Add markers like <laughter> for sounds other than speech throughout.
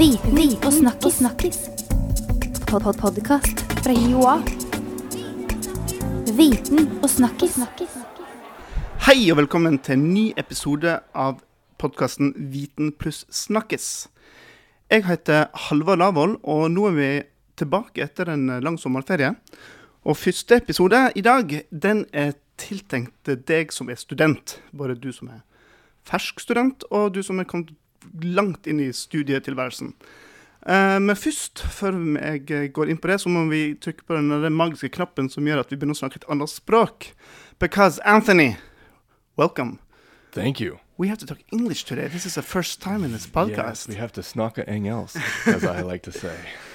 Viten og snakkis. snakkis. Pod -pod Podkast fra Joa. Viten og snakkis. Hei og velkommen til en ny episode av podkasten Viten pluss snakkes. Jeg heter Halvard Lavoll, og nå er vi tilbake etter en lang sommerferie. Og første episode i dag, den er tiltenkt deg som er student. Både du som er fersk student, og du som er kommet langt inn i studietilværelsen. Eh, men først, før jeg går inn på det, så må vi trykke på den magiske knappen som gjør at vi begynner å snakke et annet språk. Because Anthony, welcome. Thank you. We have to talk English today. This is the first time in this podcast. Yes, we have to snacka else, as I like to say. <laughs>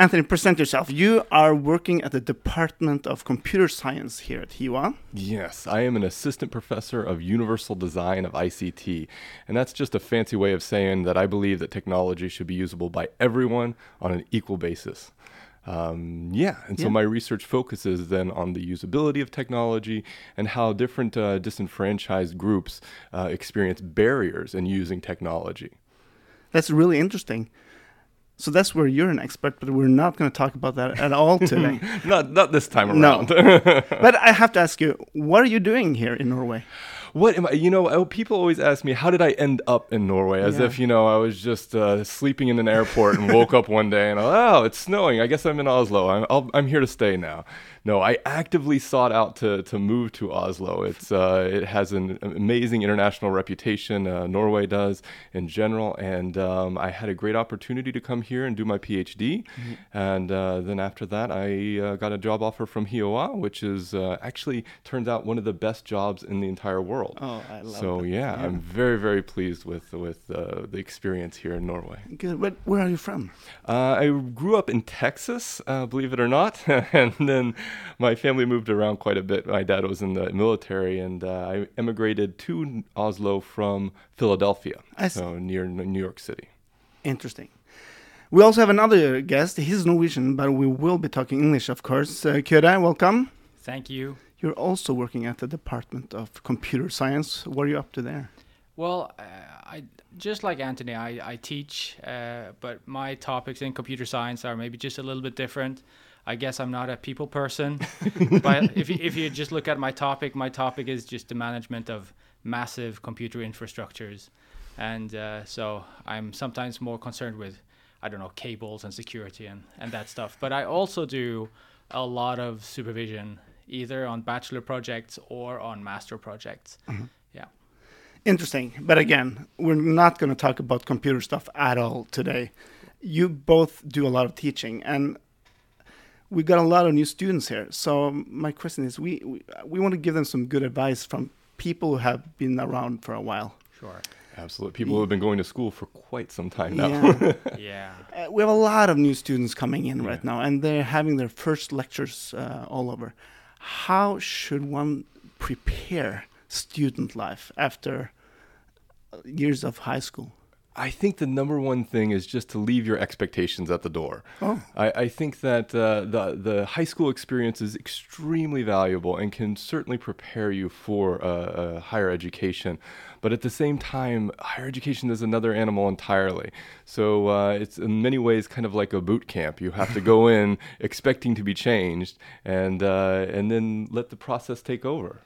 Anthony, present yourself. You are working at the Department of Computer Science here at HIOA. Yes, I am an assistant professor of universal design of ICT. And that's just a fancy way of saying that I believe that technology should be usable by everyone on an equal basis. Um, yeah, and so my research focuses then on the usability of technology and how different uh, disenfranchised groups uh, experience barriers in using technology. That's really interesting. So that's where you're an expert, but we're not going to talk about that at all <laughs> today. Not, not this time around. No. <laughs> but I have to ask you, what are you doing here in Norway? What am I? You know, people always ask me, how did I end up in Norway? As Yeah. if, you know, I was just uh, sleeping in an airport and woke up one day and, <laughs> oh, it's snowing. I guess I'm in Oslo. I'm, I'll, I'm here to stay now. No, I actively sought out to, to move to Oslo. It's, uh, it has an amazing international reputation, uh, Norway does in general. And um, I had a great opportunity to come here and do my PhD. And uh, then after that, I uh, got a job offer from HIOA, which is uh, actually turns out one of the best jobs in the entire world. Oh, I love So it. yeah, Yeah. I'm very very pleased with with uh, the experience here in Norway. Good. But where are you from? Uh, I grew up in Texas, uh, believe it or not, <laughs> and then <laughs> my family moved around quite a bit. My dad was in the military, and uh, I emigrated to Oslo from Philadelphia, so near New York City. Interesting. We also have another guest. He's Norwegian, but we will be talking English, of course. Uh, Kyrre, welcome. Thank you. You're also working at the Department of Computer Science. What are you up to there? Well, uh, I just like Anthony, I, I teach, uh, but my topics in computer science are maybe just a little bit different. I guess I'm not a people person, <laughs> but if you, if you just look at my topic, my topic is just the management of massive computer infrastructures, and uh, so I'm sometimes more concerned with, I don't know, cables and security and and that stuff. But I also do a lot of supervision, either on bachelor projects or on master projects. Yeah. Interesting. But again, we're not going to talk about computer stuff at all today. You both do a lot of teaching, and we got a lot of new students here. So my question is, we we, we want to give them some good advice from people who have been around for a while. Sure. Absolutely, people who have been going to school for quite some time now. Yeah. <laughs> Yeah. Uh, we have a lot of new students coming in right now, and they're having their first lectures uh, all over. How should one prepare student life after years of high school? I think the number one thing is just to leave your expectations at the door. Oh. I, I think that uh, the the high school experience is extremely valuable and can certainly prepare you for uh, uh, higher education. But at the same time, higher education is another animal entirely. So uh, it's in many ways kind of like a boot camp. You have to go <laughs> in expecting to be changed, and uh, and then let the process take over.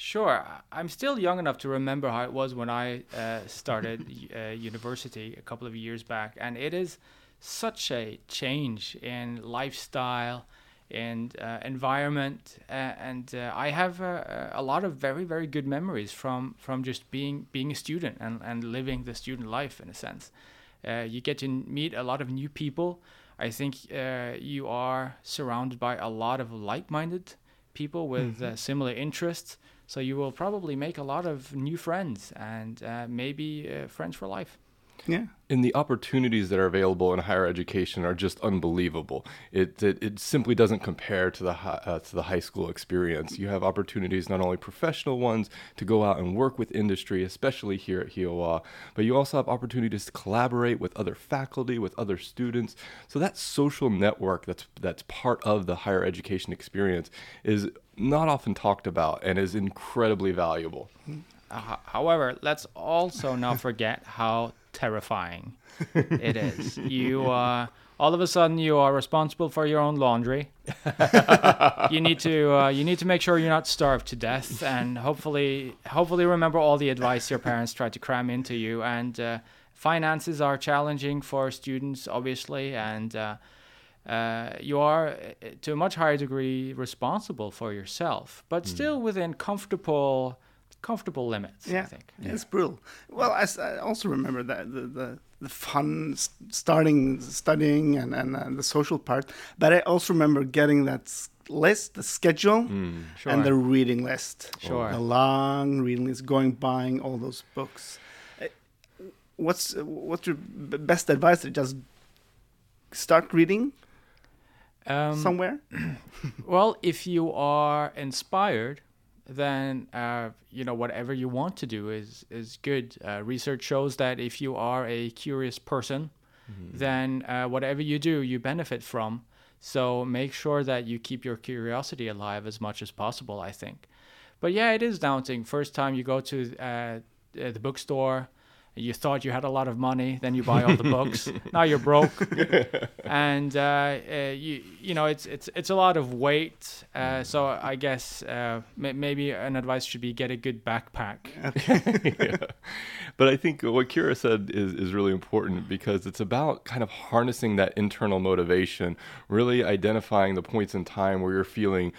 Sure. I'm still young enough to remember how it was when I uh, started uh, university a couple of years back, and it is such a change in lifestyle, and uh, environment, uh, and uh, I have uh, a lot of very very good memories from from just being being a student and and living the student life in a sense. Uh, you get to meet a lot of new people. I think uh, you are surrounded by a lot of like-minded people with uh, similar interests. So you will probably make a lot of new friends and uh, maybe uh, friends for life. Yeah. and the opportunities that are available in higher education are just unbelievable. It it, it simply doesn't compare to the hi- uh, to the high school experience. You have opportunities, not only professional ones, to go out and work with industry, especially here at HIOA, but you also have opportunities to collaborate with other faculty, with other students. So that social network that's that's part of the higher education experience is not often talked about and is incredibly valuable. Uh, however, let's also not forget how terrifying it is. You are all of a sudden you are responsible for your own laundry. <laughs> you need to uh, you need to make sure you're not starved to death, and hopefully hopefully remember all the advice your parents tried to cram into you. And uh, finances are challenging for students, obviously, and uh, uh, you are uh, to a much higher degree responsible for yourself, but still within comfortable comfortable limits. Yeah, I Yeah, think. it's brutal. Well, I also remember that the, the the fun starting studying and and uh, the social part, but I also remember getting that list, the schedule, Sure. and the reading list. Sure. a long reading list, going buying all those books. What's what's your best advice? To Just start reading Um, somewhere. <clears throat> Well, if you are inspired, then uh, you know whatever you want to do is is good. Uh, research shows that if you are a curious person, then uh, whatever you do, you benefit from. So make sure that you keep your curiosity alive as much as possible. I think, but yeah, it is daunting. First time you go to uh, uh, the bookstore. You thought you had a lot of money, then you buy all the books. <laughs> now you're broke, <laughs> and uh, uh, you you know it's it's it's a lot of weight. Uh, so I guess uh, may- maybe an advice should be get a good backpack. <laughs> yeah. But I think what Kyrre said is, is really important because it's about kind of harnessing that internal motivation, really identifying the points in time where you're feeling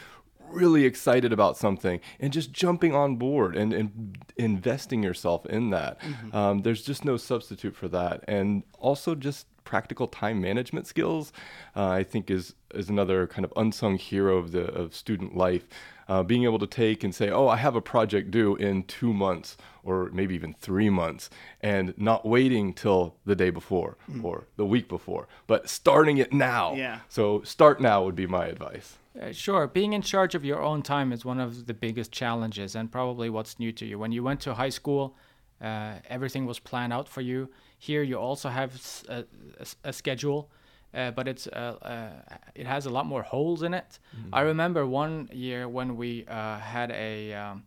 really excited about something and just jumping on board and, and investing yourself in that. Um, there's just no substitute for that. And also just practical time management skills, uh, I think is, is another kind of unsung hero of the of student life. Uh, being able to take and say, oh, I have a project due in two months or maybe even three months, and not waiting till the day before or the week before, but starting it now. Yeah. So start now would be my advice. Uh, sure, being in charge of your own time is one of the biggest challenges, and probably what's new to you. When you went to high school, uh, everything was planned out for you. Here, you also have a schedule, uh, but it's uh, uh, it has a lot more holes in it. I remember one year when we uh, had a um,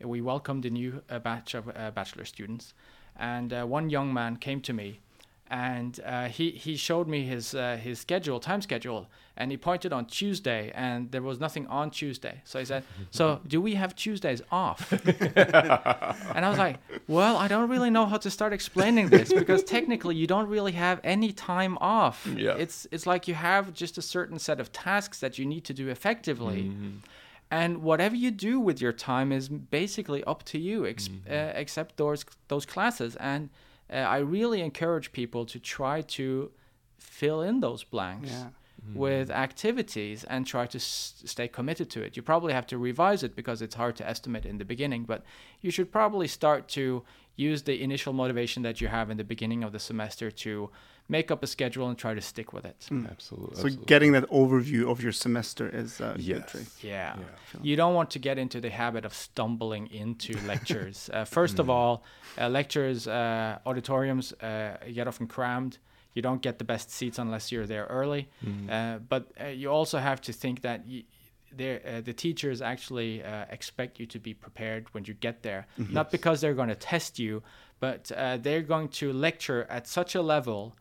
we welcomed a new uh, batch of uh, bachelor students, and uh, one young man came to me, and uh, he he showed me his uh, his schedule, time schedule, and he pointed on Tuesday, and there was nothing on Tuesday. So he said, <laughs> "So do we have Tuesdays off?" <laughs> and I was like, "Well, I don't really know how to start explaining this because technically you don't really have any time off. Yeah. It's it's like you have just a certain set of tasks that you need to do effectively." And whatever you do with your time is basically up to you, ex- uh, except those those classes. And uh, I really encourage people to try to fill in those blanks Yeah. with activities and try to s- stay committed to it. You probably have to revise it because it's hard to estimate in the beginning, but you should probably start to use the initial motivation that you have in the beginning of the semester to make up a schedule and try to stick with it. Absolutely. So absolutely. getting that overview of your semester is uh, good Yes. trick. Yeah. Yeah. You don't want to get into the habit of stumbling into <laughs> lectures. Uh, first of all, uh, lectures, uh, auditoriums uh, get often crammed. You don't get the best seats unless you're there early. Uh, but uh, you also have to think that y- there, uh, the teachers actually uh, expect you to be prepared when you get there. Not because they're going to test you, but uh, they're going to lecture at such a level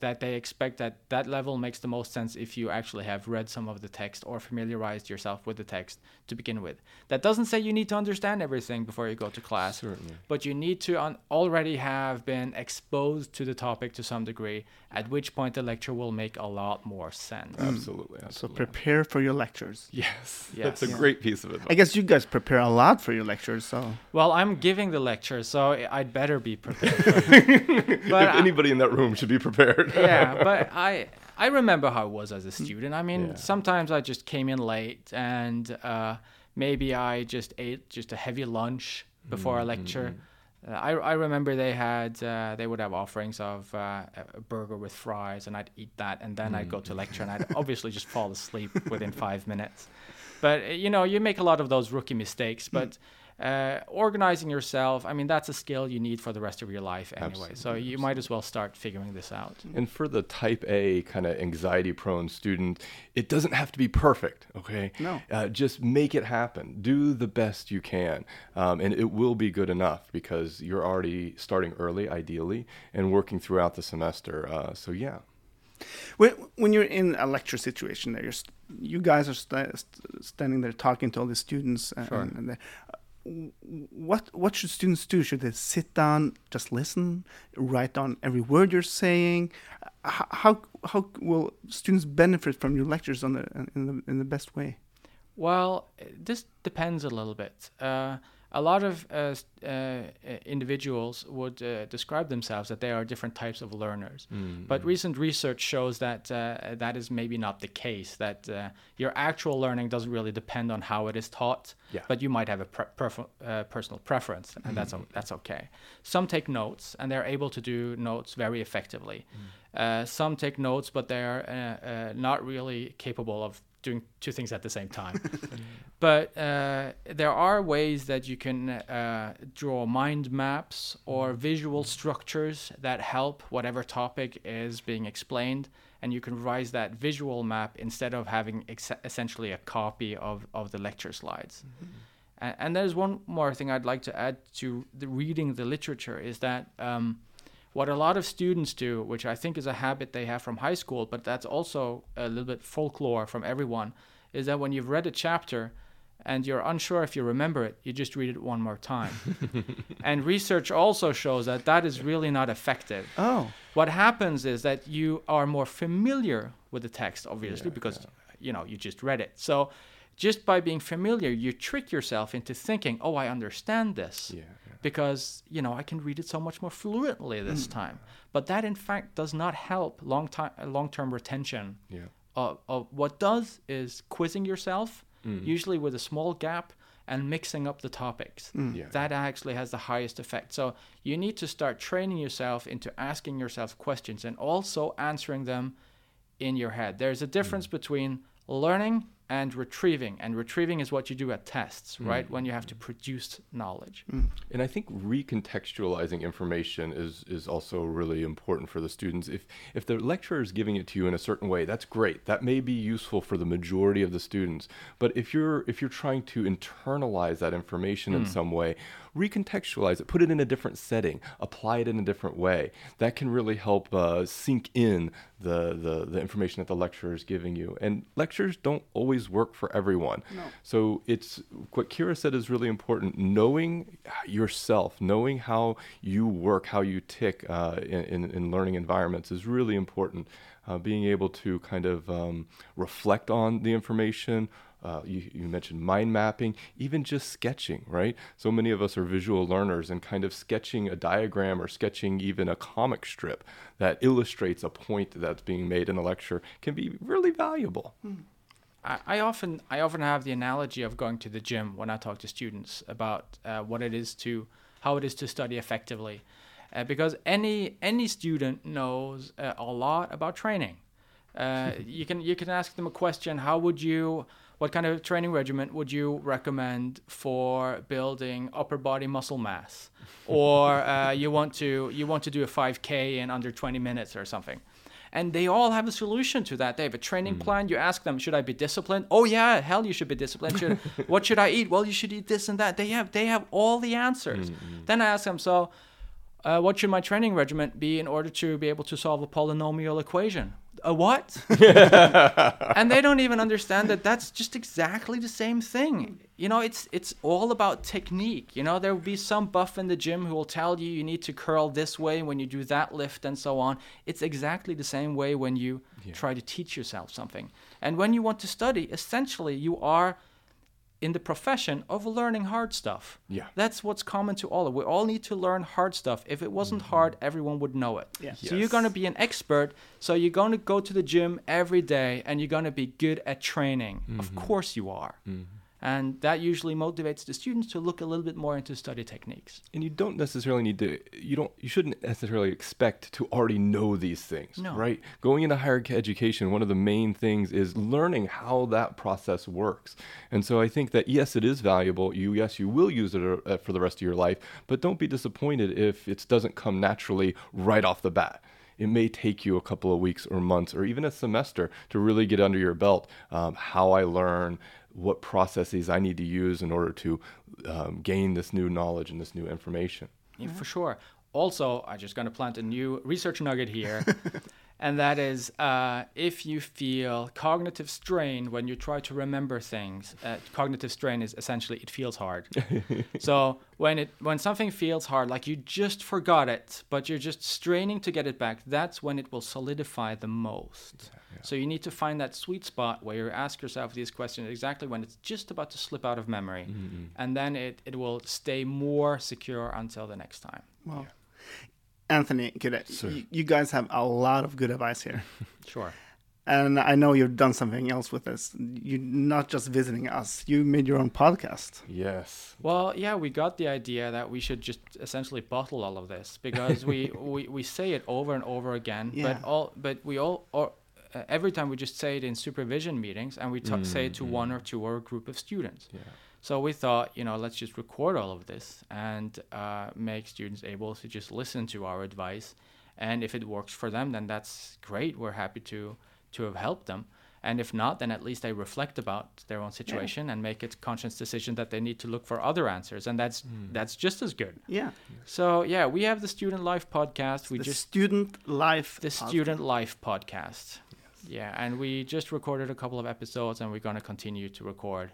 that they expect that that level makes the most sense if you actually have read some of the text or familiarized yourself with the text to begin with. That doesn't say you need to understand everything before you go to class, Certainly. but you need to un- already have been exposed to the topic to some degree, at which point the lecture will make a lot more sense. Mm. Absolutely. So prepare for your lectures. Yes. <laughs> Yes. That's a Yeah. great piece of advice. I guess you guys prepare a lot for your lectures, so Well, I'm giving the lecture, so I- I'd better be prepared. for <laughs> but if I- anybody in that room should be prepared. Yeah, <laughs> but I I remember how it was as a student. I mean, Yeah. sometimes I just came in late, and uh, maybe I just ate just a heavy lunch before a lecture. Uh, I, I remember they had uh, they would have offerings of uh, a burger with fries, and I'd eat that, and then I'd go to lecture, and I'd obviously just fall asleep <laughs> within five minutes. But you know, you make a lot of those rookie mistakes. But Uh, organizing yourself, I mean, that's a skill you need for the rest of your life anyway. So Absolutely, you might as well start figuring this out. And for the type A kind of anxiety prone student, it doesn't have to be perfect, okay? No. Uh, just make it happen. Do the best you can. Um, and it will be good enough because you're already starting early, ideally, and working throughout the semester. Uh, so, yeah. When, when you're in a lecture situation, there, you're st- you guys are sta st- standing there talking to all the students, and, Sure. and, they- uh, what what should students do? Should they sit down, just listen, write down every word you're saying? How how will students benefit from your lectures on the in the in the best way? Well, this depends a little bit. Uh, a lot of uh, uh, uh, individuals would uh, describe themselves that they are different types of learners. But recent research shows that uh, that is maybe not the case, that uh, your actual learning doesn't really depend on how it is taught, Yeah. but you might have a pre- prefer- uh, personal preference, and that's, o- that's okay. Some take notes, and they're able to do notes very effectively. Uh, some take notes, but they're uh, uh, not really capable of doing two things at the same time. <laughs> but uh, there are ways that you can uh, draw mind maps or visual structures that help whatever topic is being explained, and you can revise that visual map instead of having ex- essentially a copy of, of the lecture slides. A- And there's one more thing I'd like to add to the reading the literature is that um, what a lot of students do, which I think is a habit they have from high school, but that's also a little bit folklore from everyone, is that when you've read a chapter and you're unsure if you remember it, you just read it one more time. <laughs> and research also shows that that is really not effective. Oh, What happens is that you are more familiar with the text, obviously, Yeah, because you know you just read it. So just by being familiar, you trick yourself into thinking, "Oh, I understand this." Yeah. Yeah. because you know I can read it so much more fluently this mm. time. But that in fact does not help long time long term retention. Yeah. Of, of what does is quizzing yourself, mm. usually with a small gap, and mixing up the topics. Mm. Yeah. That actually has the highest effect. So you need to start training yourself into asking yourself questions and also answering them in your head. There's a difference between learning and retrieving, and retrieving is what you do at tests, mm. right? When you have to produce knowledge. Mm. And I think recontextualizing information is is also really important for the students. If if the lecturer is giving it to you in a certain way, that's great. That may be useful for the majority of the students. But if you're if you're trying to internalize that information in mm. some way, recontextualize it, put it in a different setting, apply it in a different way. That can really help uh, sink in the, the the information that the lecturer is giving you. And lectures don't always work for everyone. So it's what Kyrre said is really important. Knowing yourself, knowing how you work, how you tick uh, in, in, in learning environments is really important. Uh, being able to kind of um, reflect on the information. Uh, you, you mentioned mind mapping, even just sketching, right? So many of us are visual learners, and kind of sketching a diagram or sketching even a comic strip that illustrates a point that's being made in a lecture can be really valuable. I, I often I often have the analogy of going to the gym when I talk to students about uh, what it is to how it is to study effectively, uh, because any any student knows uh, a lot about training. Uh, <laughs> you can you can ask them a question. How would you what kind of training regimen would you recommend for building upper body muscle mass, <laughs> or uh, you want to you want to do a 5K in under 20 minutes or something? and they all have a solution to that. They have a training plan. You ask them, should I be disciplined? Oh yeah, hell, you should be disciplined. Should, <laughs> what should I eat? Well, you should eat this and that. They have they have all the answers. Then I ask them, so uh, what should my training regimen be in order to be able to solve a polynomial equation? A what? <laughs> and they don't even understand that that's just exactly the same thing. You know, it's it's all about technique. You know, there will be some buff in the gym who will tell you you need to curl this way when you do that lift and so on. It's exactly the same way when you try to teach yourself something. And when you want to study, essentially you are in the profession of learning hard stuff. Yeah. That's what's common to all. Of We all need to learn hard stuff. If it wasn't mm-hmm. hard, everyone would know it. Yeah. So you're going to be an expert. So you're going to go to the gym every day and you're going to be good at training. Of mm-hmm. course you are. Mm-hmm. And that usually motivates the students to look a little bit more into study techniques. and you don't necessarily need to you don't you shouldn't necessarily expect to already know these things No. right going into higher education one of the main things is learning how that process works and so i think that yes it is valuable you yes you will use it uh, for the rest of your life but don't be disappointed if it doesn't come naturally right off the bat it may take you a couple of weeks or months or even a semester to really get under your belt um, how I learn, what processes I need to use in order to um, gain this new knowledge and this new information. Yeah, for sure. Also, I'm just going to plant a new research nugget here, <laughs> and that is uh, if you feel cognitive strain when you try to remember things. Uh, cognitive strain is essentially it feels hard. <laughs> so when it when something feels hard, like you just forgot it, but you're just straining to get it back, that's when it will solidify the most. So you need to find that sweet spot where you ask yourself these questions exactly when it's just about to slip out of memory, mm-hmm, mm-hmm. and then it, it will stay more secure until the next time. Well, Anthony, good, uh, you, you guys have a lot of good advice here. <laughs> Sure. And I know you've done something else with this. You're not just visiting us, you made your own podcast. Yes. Well, yeah, we got the idea that we should just essentially bottle all of this because we, <laughs> we, we say it over and over again, Yeah. but all but we all or uh, every time we just say it in supervision meetings and we ta- say it to one or two or a group of students. Yeah. So we thought, you know, let's just record all of this and uh, make students able to just listen to our advice. And if it works for them, then that's great. We're happy to to have helped them. And if not, then at least they reflect about their own situation and make a conscious decision that they need to look for other answers. And that's that's just as good. Yeah. So yeah, we have the Student Life podcast. We the just Student Life. the podcast. Student Life podcast. Yeah, and we just recorded a couple of episodes, and we're gonna continue to record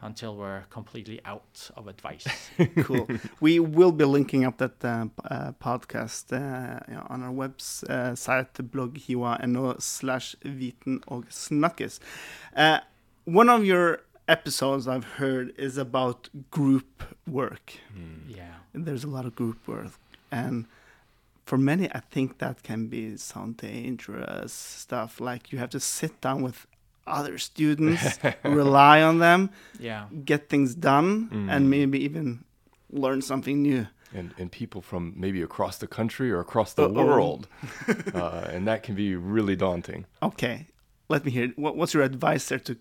until we're completely out of advice. <laughs> cool. we will be linking up that uh, uh, podcast uh, on our website, blogg.hioa.no slash viten og snakkis. Uh, one of your episodes I've heard is about group work. yeah. There's a lot of group work, and for many, I think that can be some dangerous stuff. Like you have to sit down with other students, <laughs> rely on them, Yeah. get things done, Mm. and maybe even learn something new. And, and people from maybe across the country or across the Uh-oh. world. <laughs> uh, and that can be really daunting. Okay, let me hear. What, what's your advice there to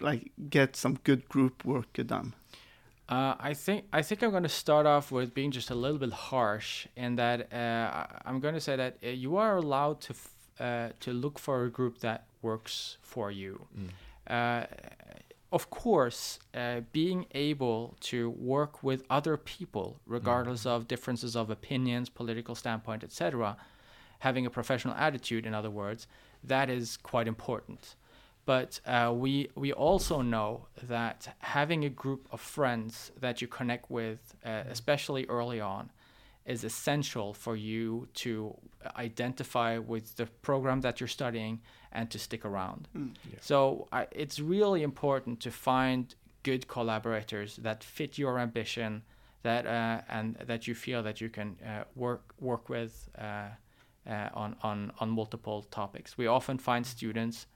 like get some good group work done? Uh, I think I think I'm going to start off with being just a little bit harsh in that uh, I'm going to say that uh, you are allowed to f- uh, to look for a group that works for you. Uh, of course, uh, being able to work with other people, regardless of differences of opinions, political standpoint, etc., having a professional attitude, in other words, that is quite important. But uh, we we also know that having a group of friends that you connect with, uh, especially early on, is essential for you to identify with the program that you're studying and to stick around. So I it's really important to find good collaborators that fit your ambition, that uh, and that you feel that you can uh, work work with uh, uh, on on on multiple topics. We often find students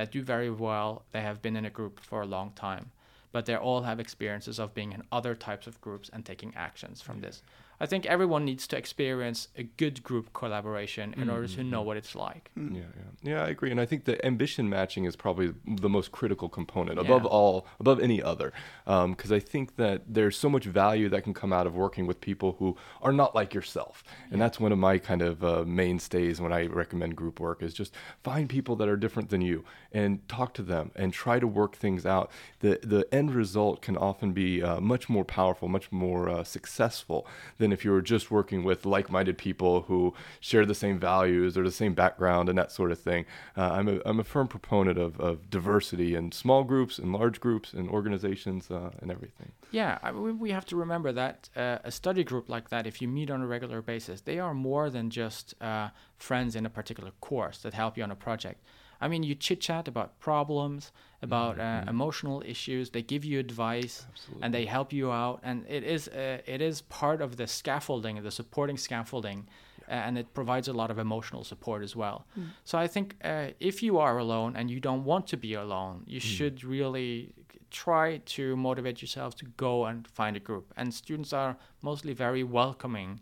that do very well. They have been in a group for a long time, but they all have experiences of being in other types of groups and taking actions from mm. this. I think everyone needs to experience a good group collaboration in order to know what it's like. Yeah, yeah, yeah. I agree, and I think the ambition matching is probably the most critical component above Yeah. all, above any other, because I think that there's so much value that can come out of working with people who are not like yourself, and that's one of my kind of uh, mainstays when I recommend group work is just find people that are different than you and talk to them and try to work things out. the The end result can often be uh, much more powerful, much more uh, successful than if you were just working with like-minded people who share the same values or the same background and that sort of thing. Uh, I'm, a, I'm a firm proponent of, of diversity in small groups and large groups and organizations uh, and everything. Yeah, I, we, we have to remember that uh, a study group like that, if you meet on a regular basis, they are more than just uh, friends in a particular course that help you on a project. I mean, you chit chat about problems, about uh, emotional issues. They give you advice, and they help you out. And it is uh, it is part of the scaffolding, the supporting scaffolding, uh, and it provides a lot of emotional support as well. So I think uh, if you are alone and you don't want to be alone, you should really try to motivate yourself to go and find a group. And students are mostly very welcoming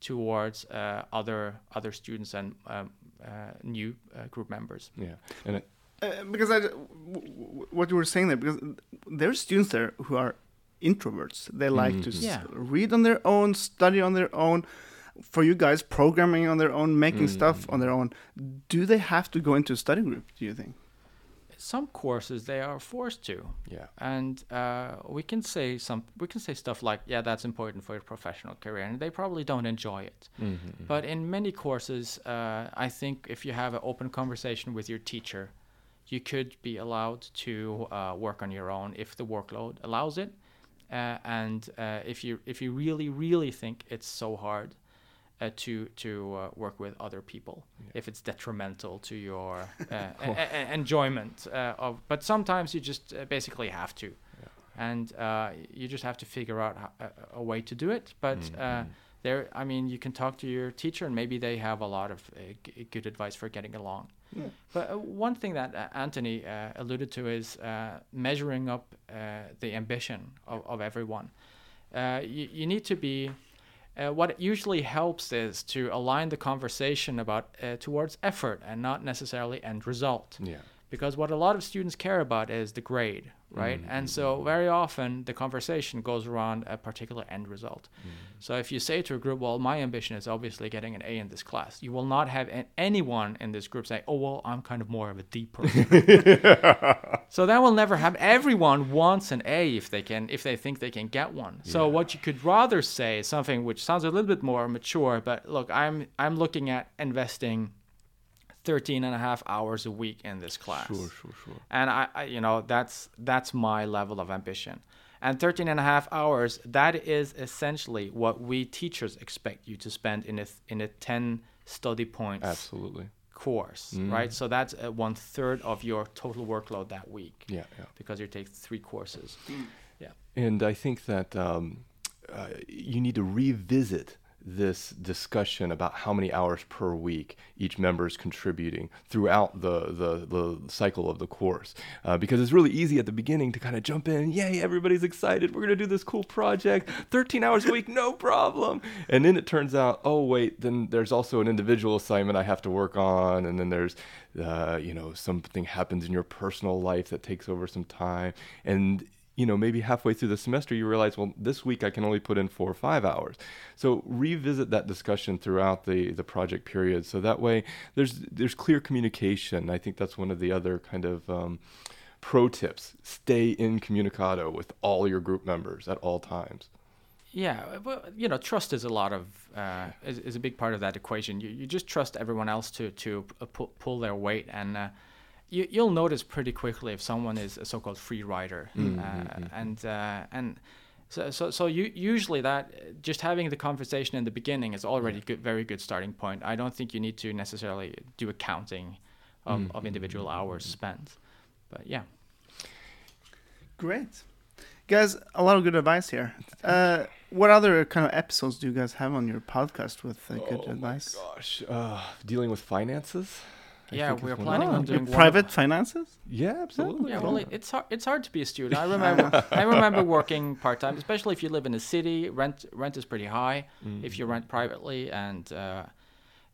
towards uh, other other students and um, uh, new uh, group members. Yeah, and it, Uh, because I, w- w- what you were saying there, because there are students there who are introverts. They like to s- Yeah. read on their own, study on their own. For you guys, programming on their own, making stuff on their own. Do they have to go into a study group? Do you think? Some courses they are forced to. yeah. and uh, we can say some we can say stuff like yeah that's important for your professional career and they probably don't enjoy it Mm-hmm. but in many courses uh, i think if you have an open conversation with your teacher you could be allowed to uh, work on your own if the workload allows it uh, and uh, if you if you really really think it's so hard uh, to to uh, work with other people if it's detrimental to your <laughs> uh, enjoyment uh, of but sometimes you just uh, basically have to. And uh, you just have to figure out a, a way to do it. But uh, there i mean you can talk to your teacher and maybe they have a lot of uh, g- good advice for getting along. But uh, one thing that uh, Anthony uh, alluded to is uh, measuring up uh, the ambition of, of everyone. Uh, you, you need to be. Uh, what usually helps is to align the conversation about uh, towards effort and not necessarily end result. Yeah. Because what a lot of students care about is the grade, right? Mm-hmm. And so mm-hmm. very often the conversation goes around a particular end result. Mm-hmm. So if you say to a group, "Well, my ambition is obviously getting an A in this class," you will not have an- anyone in this group say, "Oh, well, I'm kind of more of a D person." <laughs> so that will never happen. Everyone wants an A if they can, if they think they can get one. So what you could rather say is something which sounds a little bit more mature, but look, I'm I'm looking at investing 13 and a half hours a week in this class. Sure, sure, sure. and I, I you know that's that's my level of ambition. And 13 and a half hours that is essentially what we teachers expect you to spend in a in a 10 study points Absolutely. course right? So that's uh, one third of your total workload that week Yeah, yeah. because you take three courses. Yeah. And I think that um, uh, you need to revisit this discussion about how many hours per week each member is contributing throughout the, the, the cycle of the course. Uh, because it's really easy at the beginning to kind of jump in, yay, everybody's excited, we're going to do this cool project, 13 hours a week, no problem. And then it turns out, oh, wait, then there's also an individual assignment I have to work on. And then there's, uh, you know, something happens in your personal life that takes over some time. And you know, maybe halfway through the semester, you realize, well, this week I can only put in four or five hours. So revisit that discussion throughout the, the project period. So that way there's, there's clear communication. I think that's one of the other kind of um, pro tips. Stay incommunicado with all your group members at all times. Yeah, well, you know, trust is a lot of uh, is, is a big part of that equation. You, you just trust everyone else to to uh, pull, pull their weight, and uh, you, you'll notice pretty quickly if someone is a so-called free rider, uh, and uh, and so so so you usually that uh, just having the conversation in the beginning is already good, very good starting point. I don't think you need to necessarily do a counting of, of individual hours spent, but yeah. Great. Guys, a lot of good advice here. Uh, what other kind of episodes do you guys have on your podcast with uh, good Oh advice? my gosh. Uh, dealing with finances? I Yeah, we're planning on doing one of- private finances? Yeah, absolutely. Yeah, well, it's hard. It's hard to be a student. I <laughs> remember. I remember working part time, especially if you live in a city. Rent rent is pretty high if you rent privately, and uh,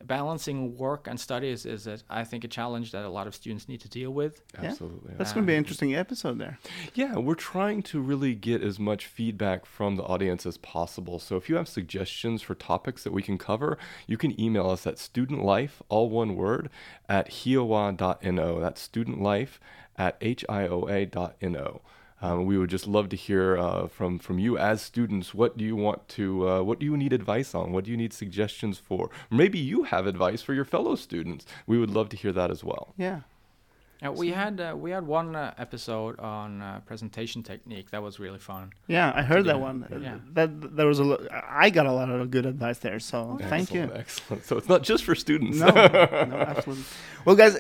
balancing work and studies is, a, I think, a challenge that a lot of students need to deal with. Yeah. Absolutely. That's going to be an um, interesting episode there. Yeah, we're trying to really get as much feedback from the audience as possible. So if you have suggestions for topics that we can cover, you can email us at studentlife, all one word, at hioa.no. That's studentlife at hioa.no. Um, we would just love to hear uh, from from you as students. What do you want to? Uh, what do you need advice on? What do you need suggestions for? Maybe you have advice for your fellow students. We would love to hear that as well. Yeah. Uh, we had uh, we had one uh, episode on uh, presentation technique that was really fun. Yeah, I heard that one. Yeah. That there was a. lo- I got a lot of good advice there. So thank you. Excellent, Excellent. So it's not just for students. No, no, absolutely. <laughs> Well, guys,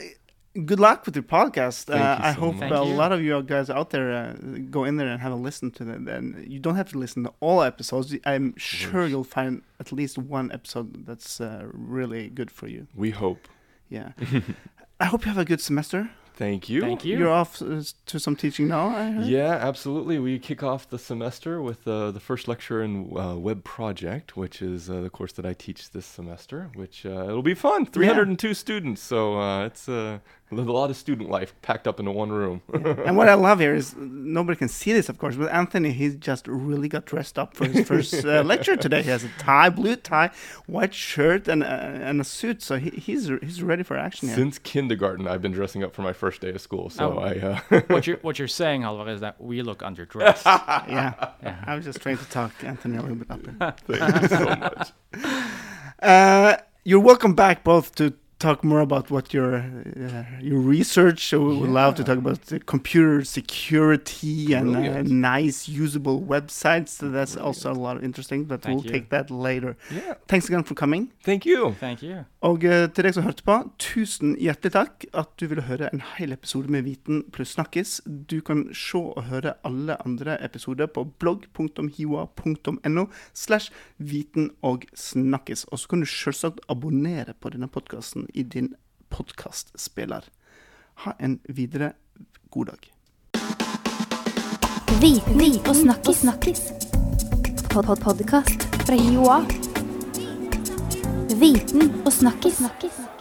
good luck with your podcast. Thank uh, you I so hope much. Thank a you. lot of you guys out there uh, go in there and have a listen to them. And you don't have to listen to all episodes. I'm sure you'll find at least one episode that's uh, really good for you. we hope. Yeah. <laughs> I hope you have a good semester. Thank you. Thank you. You're off to some teaching now, I heard? Yeah, absolutely. We kick off the semester with uh, the first lecture in uh, Web Project, which is uh, the course that I teach this semester, which uh, it'll be fun. 302 students, so uh, it's uh, a lot of student life packed up into one room. and what I love here is nobody can see this, of course, but Anthony, he's just really got dressed up for his first uh, <laughs> lecture today. He has a tie, blue tie, white shirt, and, uh, and a suit, so he, he's he's ready for action here. Since kindergarten, I've been dressing up for my first day of school, so Oh. I. Uh, <laughs> what you're what you're saying, Halvor, is that we look underdressed. <laughs> yeah. I was just trying to talk to Anthony a little bit up. here. <laughs> Thank you so much. Uh, you're welcome back both to talk more about what your uh, your research. So we would love to talk about the computer security and uh, nice usable websites. So that's also a lot of interesting, but Thank we'll you. take that later. Yeah. Thanks again for coming. Thank you. Thank you. Og eh, til deg som hørte på, tusen hjertelig takk at du ville høre en hel episode med Viten pluss Snakkes. Du kan se og høre alle andre episoder på blogg.hiwa.no slash viten og snakkes. Og så kan du selvsagt abonnere på denne podkasten i din podkastspiller. Ha en videre god dag. Viten og snakkis. snakkis. Pod -pod Podkast fra Joa. Viten og snakkis.